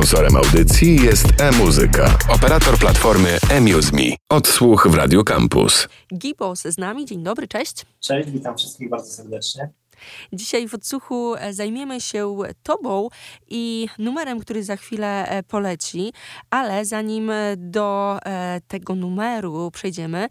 Sponsorem audycji jest e-muzyka, operator platformy eMuseMe. Odsłuch w Radio Campus. Gibos z nami. Dzień dobry, cześć. Cześć, witam wszystkich bardzo serdecznie. Dzisiaj w odsłuchu e, zajmiemy się Tobą i numerem, który za chwilę e, poleci, ale zanim e, do tego numeru przejdziemy,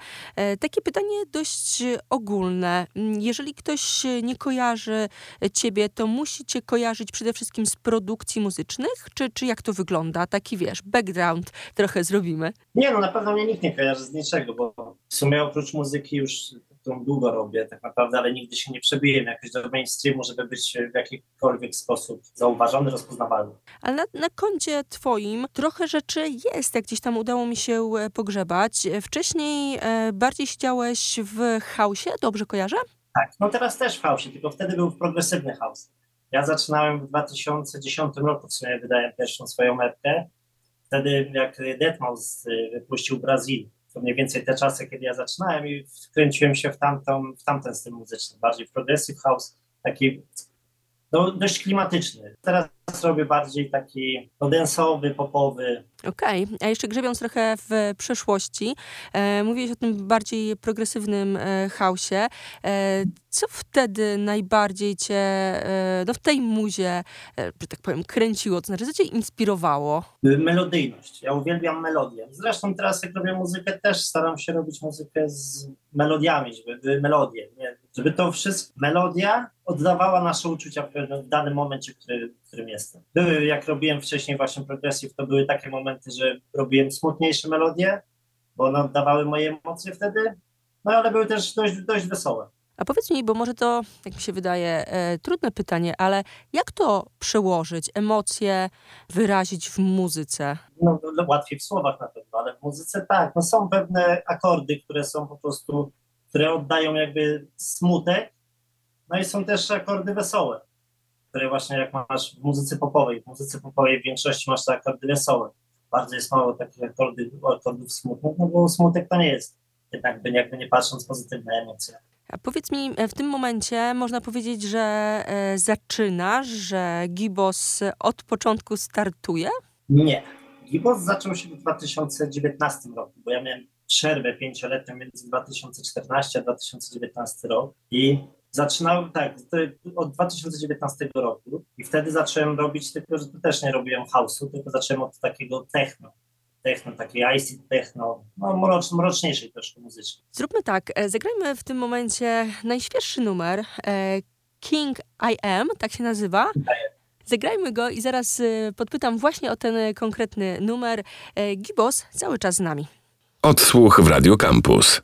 takie pytanie dość ogólne. Mm, jeżeli ktoś nie kojarzy Ciebie, to musi Cię kojarzyć przede wszystkim z produkcji muzycznych, czy, czy jak to wygląda? Taki wiesz, background trochę zrobimy. Nie, no na pewno mnie nikt nie kojarzy z niczego, bo w sumie oprócz muzyki już którą długo robię tak naprawdę, ale nigdy się nie przebiłem jakoś do mainstreamu, żeby być w jakikolwiek sposób zauważony, rozpoznawalny. Ale na, na koncie twoim trochę rzeczy jest, jak gdzieś tam udało mi się e, pogrzebać. Wcześniej e, bardziej siedziałeś w hausie, dobrze kojarzę? Tak, no teraz też w hausie, tylko wtedy był progresywny house. Ja zaczynałem w 2010 roku, w sumie wydałem pierwszą swoją metkę. Wtedy jak Deadmau5 e, wypuścił Brazil, to mniej więcej te czasy, kiedy ja zaczynałem i wkręciłem się w, tamtą, w tamten styl muzyczny, bardziej w progressive house, taki no, dość klimatyczny. Teraz robię bardziej taki densowy, popowy. Okej, okay. a jeszcze grzebiąc trochę w przeszłości, e, mówiłeś o tym bardziej progresywnym e, hausie. E, co wtedy najbardziej cię e, no, w tej muzie, e, że tak powiem, kręciło? To znaczy, co cię inspirowało? Melodyjność. Ja uwielbiam melodię. Zresztą teraz, jak robię muzykę, też staram się robić muzykę z melodiami, żeby melodie. Nie? Żeby to wszystko, melodia oddawała nasze uczucia w, danym momencie, w, który, w którym jestem. Były, jak robiłem wcześniej właśnie progressive, to były takie momenty, że robiłem smutniejsze melodie, bo one oddawały moje emocje wtedy, no ale były też dość, dość wesołe. A powiedz mi, bo może to, jak mi się wydaje, e, trudne pytanie, ale jak to przełożyć, emocje wyrazić w muzyce? No, no, łatwiej w słowach na pewno, ale w muzyce tak. No, są pewne akordy, które są po prostu, które oddają jakby smutek, no i są też akordy wesołe, które właśnie jak masz w muzyce popowej, w muzyce popowej w większości masz te akordy wesołe. Bardzo jest mało takich akordy, akordów smutnych, no bo smutek to nie jest jednak jakby nie patrząc pozytywne emocje. A powiedz mi, w tym momencie można powiedzieć, że e, zaczynasz, że Gibos od początku startuje? Nie. Gibos zaczął się w 2019 roku, bo ja miałem przerwę pięcioletnią między 2014 a 2019 rok i zaczynałem, tak, od 2019 roku i wtedy zacząłem robić, tylko że też nie robiłem house'u, tylko zacząłem od takiego techno techno, takiej icy techno, no mrocz, mroczniejszej troszkę muzycznie. Zróbmy tak, e, zagrajmy w tym momencie najświeższy numer, e, King I Am, tak się nazywa. Zagrajmy go i zaraz e, podpytam właśnie o ten konkretny numer. Gibos cały czas z nami. Odsłuch w Radio Campus.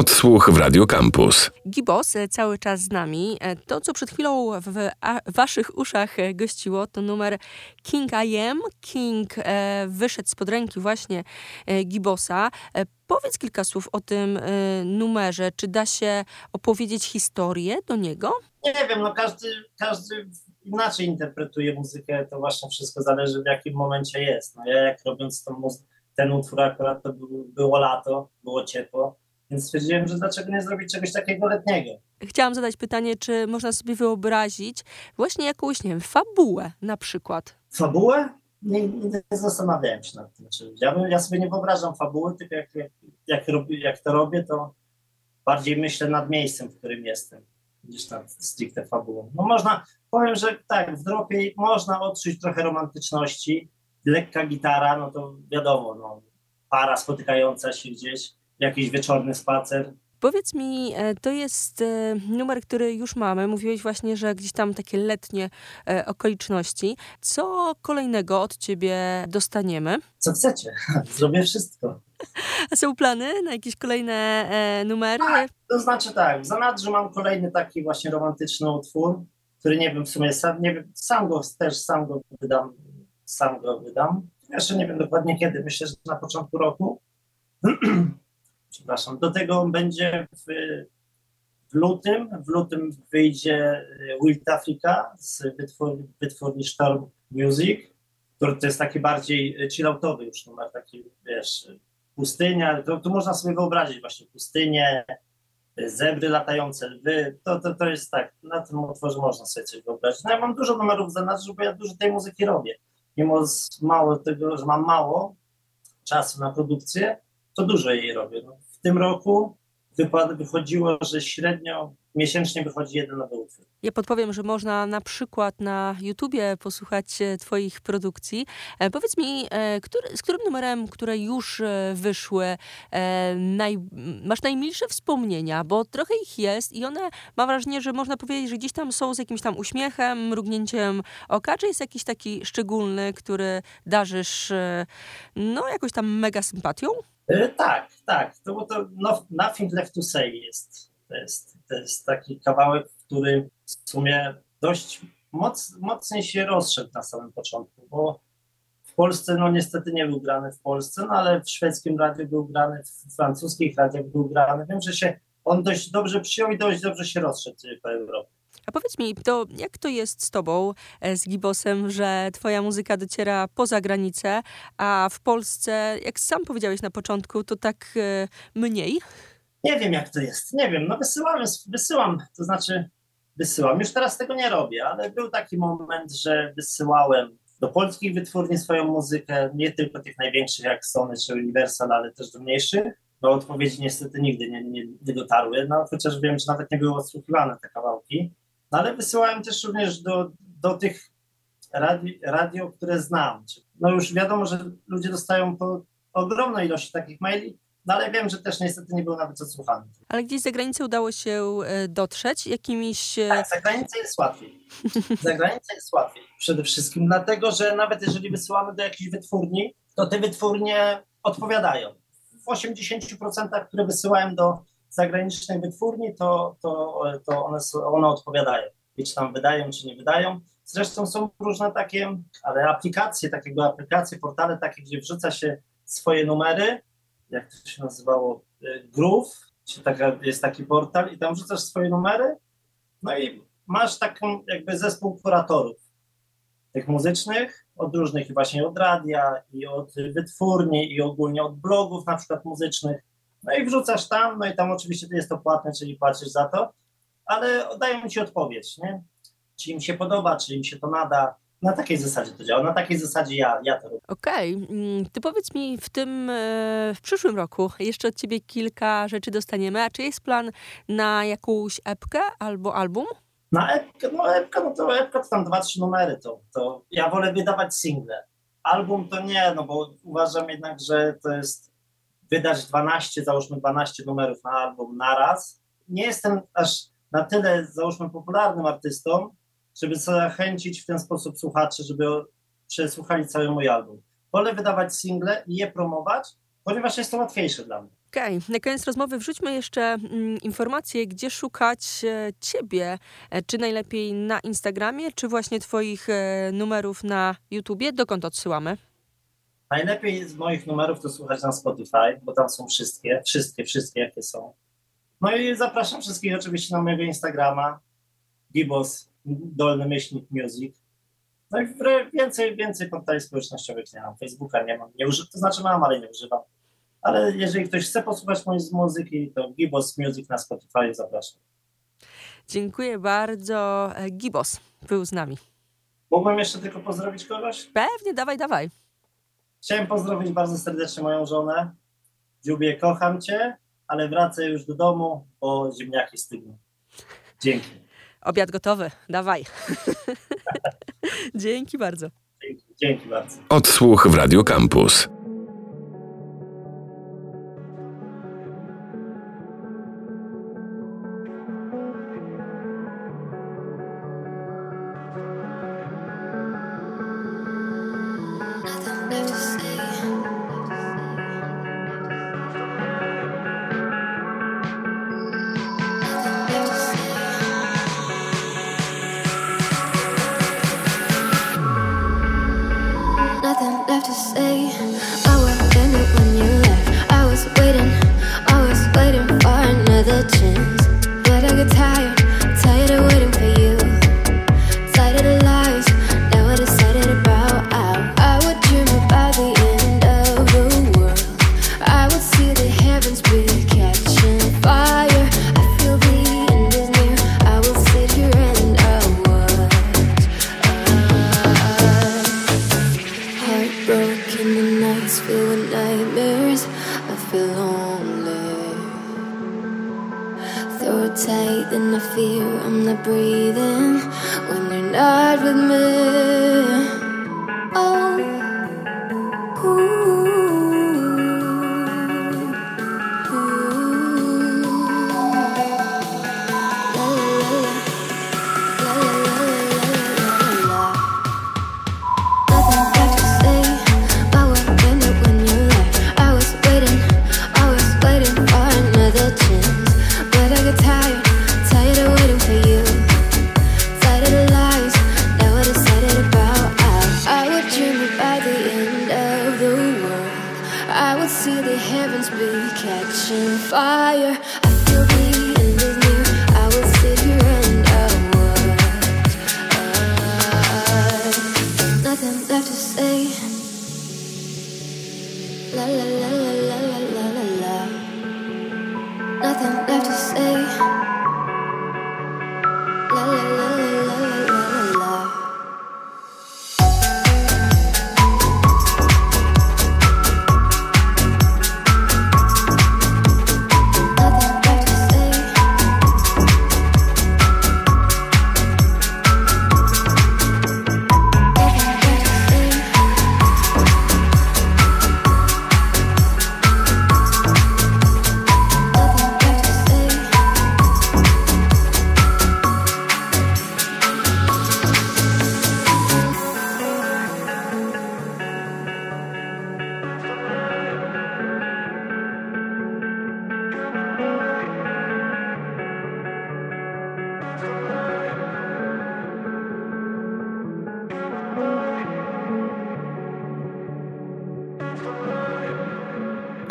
Odsłuch w Radio Campus. Gibos e, cały czas z nami. E, to, co przed chwilą w waszych uszach e, gościło, to numer King I Am. King wyszedł spod ręki właśnie Gibosa. Powiedz kilka słów o tym numerze. Czy da się opowiedzieć historię do niego? Nie wiem, no każdy, każdy inaczej interpretuje muzykę. To właśnie wszystko zależy w jakim momencie jest. No ja jak robiąc tą ten utwór akurat to było lato, było ciepło więc stwierdziłem, że dlaczego nie zrobić czegoś takiego letniego. Chciałam zadać pytanie, czy można sobie wyobrazić właśnie jakąś, nie wiem, fabułę na przykład. Fabułę? Nie, nie zastanawiałem się nad tym. Ja, ja sobie nie wyobrażam fabuły, tylko jak, jak, jak, robi, jak to robię, to bardziej myślę nad miejscem, w którym jestem, niż nad stricte fabułą. No można, powiem, że tak, w dropie można odczuć trochę romantyczności, lekka gitara, no to wiadomo, no, para spotykająca się gdzieś, jakiś wieczorny spacer. Powiedz mi, e, to jest e, numer, który już mamy. Mówiłeś właśnie, że gdzieś tam takie letnie e, okoliczności. Co kolejnego od ciebie dostaniemy? Co chcecie? Zrobię wszystko. A są plany na jakieś kolejne numery? Tak, to znaczy tak, w zanadrzu mam kolejny taki właśnie romantyczny utwór, który nie wiem w sumie, sam, nie wiem, sam go też sam go wydam, sam go wydam. Jeszcze nie wiem dokładnie kiedy, myślę, że na początku roku. przepraszam. Do tego będzie w, w lutym. W lutym wyjdzie Wild Africa z wytwórni, wytwórni Storm Music, który to jest taki bardziej chilloutowy już numer, taki wiesz, pustynia, to, to można sobie wyobrazić właśnie pustynię, zebry latające, lwy, to, to, to jest tak, na tym utworze można sobie coś wyobrazić. No ja mam dużo numerów za nas, bo ja dużo tej muzyki robię. Mimo mało tego, że mam mało czasu na produkcję, to dużo jej robię. No, w tym roku wychodziło, że średnio miesięcznie wychodzi jeden nowy utwór. Ja podpowiem, że można na przykład na YouTubie posłuchać e, Twoich produkcji. E, powiedz mi, e, który, z którym numerem, które już wyszły, naj, masz najmilsze wspomnienia? Bo trochę ich jest i one, mam wrażenie, że można powiedzieć, że gdzieś tam są z jakimś tam uśmiechem, mrugnięciem oka. Czy jest jakiś taki szczególny, który darzysz no jakoś tam mega sympatią? Tak, tak. To, to no, Nothing Left to Say jest. To, jest. to jest taki kawałek, który w sumie dość moc, mocniej się rozszedł na samym początku, bo w Polsce, no niestety nie był grany w Polsce, no ale w szwedzkim radiu był grany, w francuskich radiach był grany. Wiem, że się on dość dobrze przyjął i dość dobrze się rozszedł po Europie. A powiedz mi, to jak to jest z tobą, e, z Gibosem, że twoja muzyka dociera poza granicę, a w Polsce, jak sam powiedziałeś na początku, to tak e, mniej? Nie wiem, jak to jest. Nie wiem, no wysyłam, wysyłam, to znaczy wysyłam. Już teraz tego nie robię, ale był taki moment, że wysyłałem do polskich wytwórni swoją muzykę, nie tylko tych największych jak Sony czy Universal, ale też do mniejszych. No odpowiedzi niestety nigdy nie, nie, nie dotarły, no chociaż wiem, że nawet nie były odsłuchiwane te kawałki. No ale wysyłałem też również do, do tych radi, radio, które znam. No już wiadomo, że ludzie dostają po ogromnej ilości takich maili, no ale wiem, że też niestety nie było nawet odsłuchane. Ale gdzieś za granicę udało się e, dotrzeć jakimiś... E, tak, za granicę jest łatwiej. za granicę jest łatwiej. Przede wszystkim dlatego, że nawet jeżeli wysyłamy do jakiejś wytwórni, to te wytwórnie odpowiadają. W 80%, które wysyłałem do zagranicznej wytwórni, to, to, to one, one odpowiadają. I czy tam wydają, czy nie wydają. Zresztą są różne takie, ale aplikacje, takiego aplikacje, portale takie, gdzie wrzuca się swoje numery, jak to się nazywało, y, Groove, taka, jest taki portal i tam wrzucasz swoje numery, no i masz taką jakby zespół kuratorów tych muzycznych, od różnych właśnie od radia i od wytwórni i ogólnie od blogów na przykład muzycznych, no i wrzucasz tam, no i tam oczywiście jest to płatne, czyli płacisz za to, ale dają ci odpowiedź, nie? Czy im się podoba, czy im się to nada. Na takiej zasadzie to działa, na takiej zasadzie ja, ja to robię. Okej, okay. ty powiedz mi w tym, e, w przyszłym roku jeszcze od ciebie kilka rzeczy dostaniemy, a czy jest plan na jakąś epkę albo album? Na epkę, no epka, no to epka to tam dwa, trzy numery, to, to ja wolę wydawać single. Album to nie, no bo uważam jednak, że to jest wydać 12, załóżmy 12 numerów na album naraz. Nie jestem aż na tyle, załóżmy, popularnym artystą, żeby zachęcić w ten sposób słuchaczy, żeby przesłuchali cały mój album. Wolę wydawać single i je promować, ponieważ jest to łatwiejsze dla mnie. Okej, okay. na koniec rozmowy wrzućmy jeszcze mm, informacje, gdzie szukać e, ciebie. E, czy najlepiej na Instagramie, czy właśnie twoich e, numerów na YouTubie? Dokąd odsyłamy? Najlepiej z moich numerów to słuchać na Spotify, bo tam są wszystkie, wszystkie, wszystkie jakie są. No i zapraszam wszystkich oczywiście na mojego Instagrama, Gibos, dolny myślnik music. No i więcej, więcej portali społecznościowych nie mam. Facebooka nie mam, nie używam, to znaczy mam, ale nie używam. Ale jeżeli ktoś chce posłuchać mojej muzyki, to Gibos Music na Spotify zapraszam. Dziękuję bardzo. E, Gibos był z nami. Mógłbym jeszcze tylko pozdrowić kogoś? Pewnie, dawaj, dawaj. Chciałem pozdrowić bardzo serdecznie moją żonę. Dziubie, kocham cię, ale wracaj już do domu, bo ziemniaki stygną. Dzięki. Obiad gotowy, dawaj. Dzięki bardzo. Dzięki, dzięki bardzo. Odsłuch w Radio Campus. I would see the heavens be catching fire. I feel the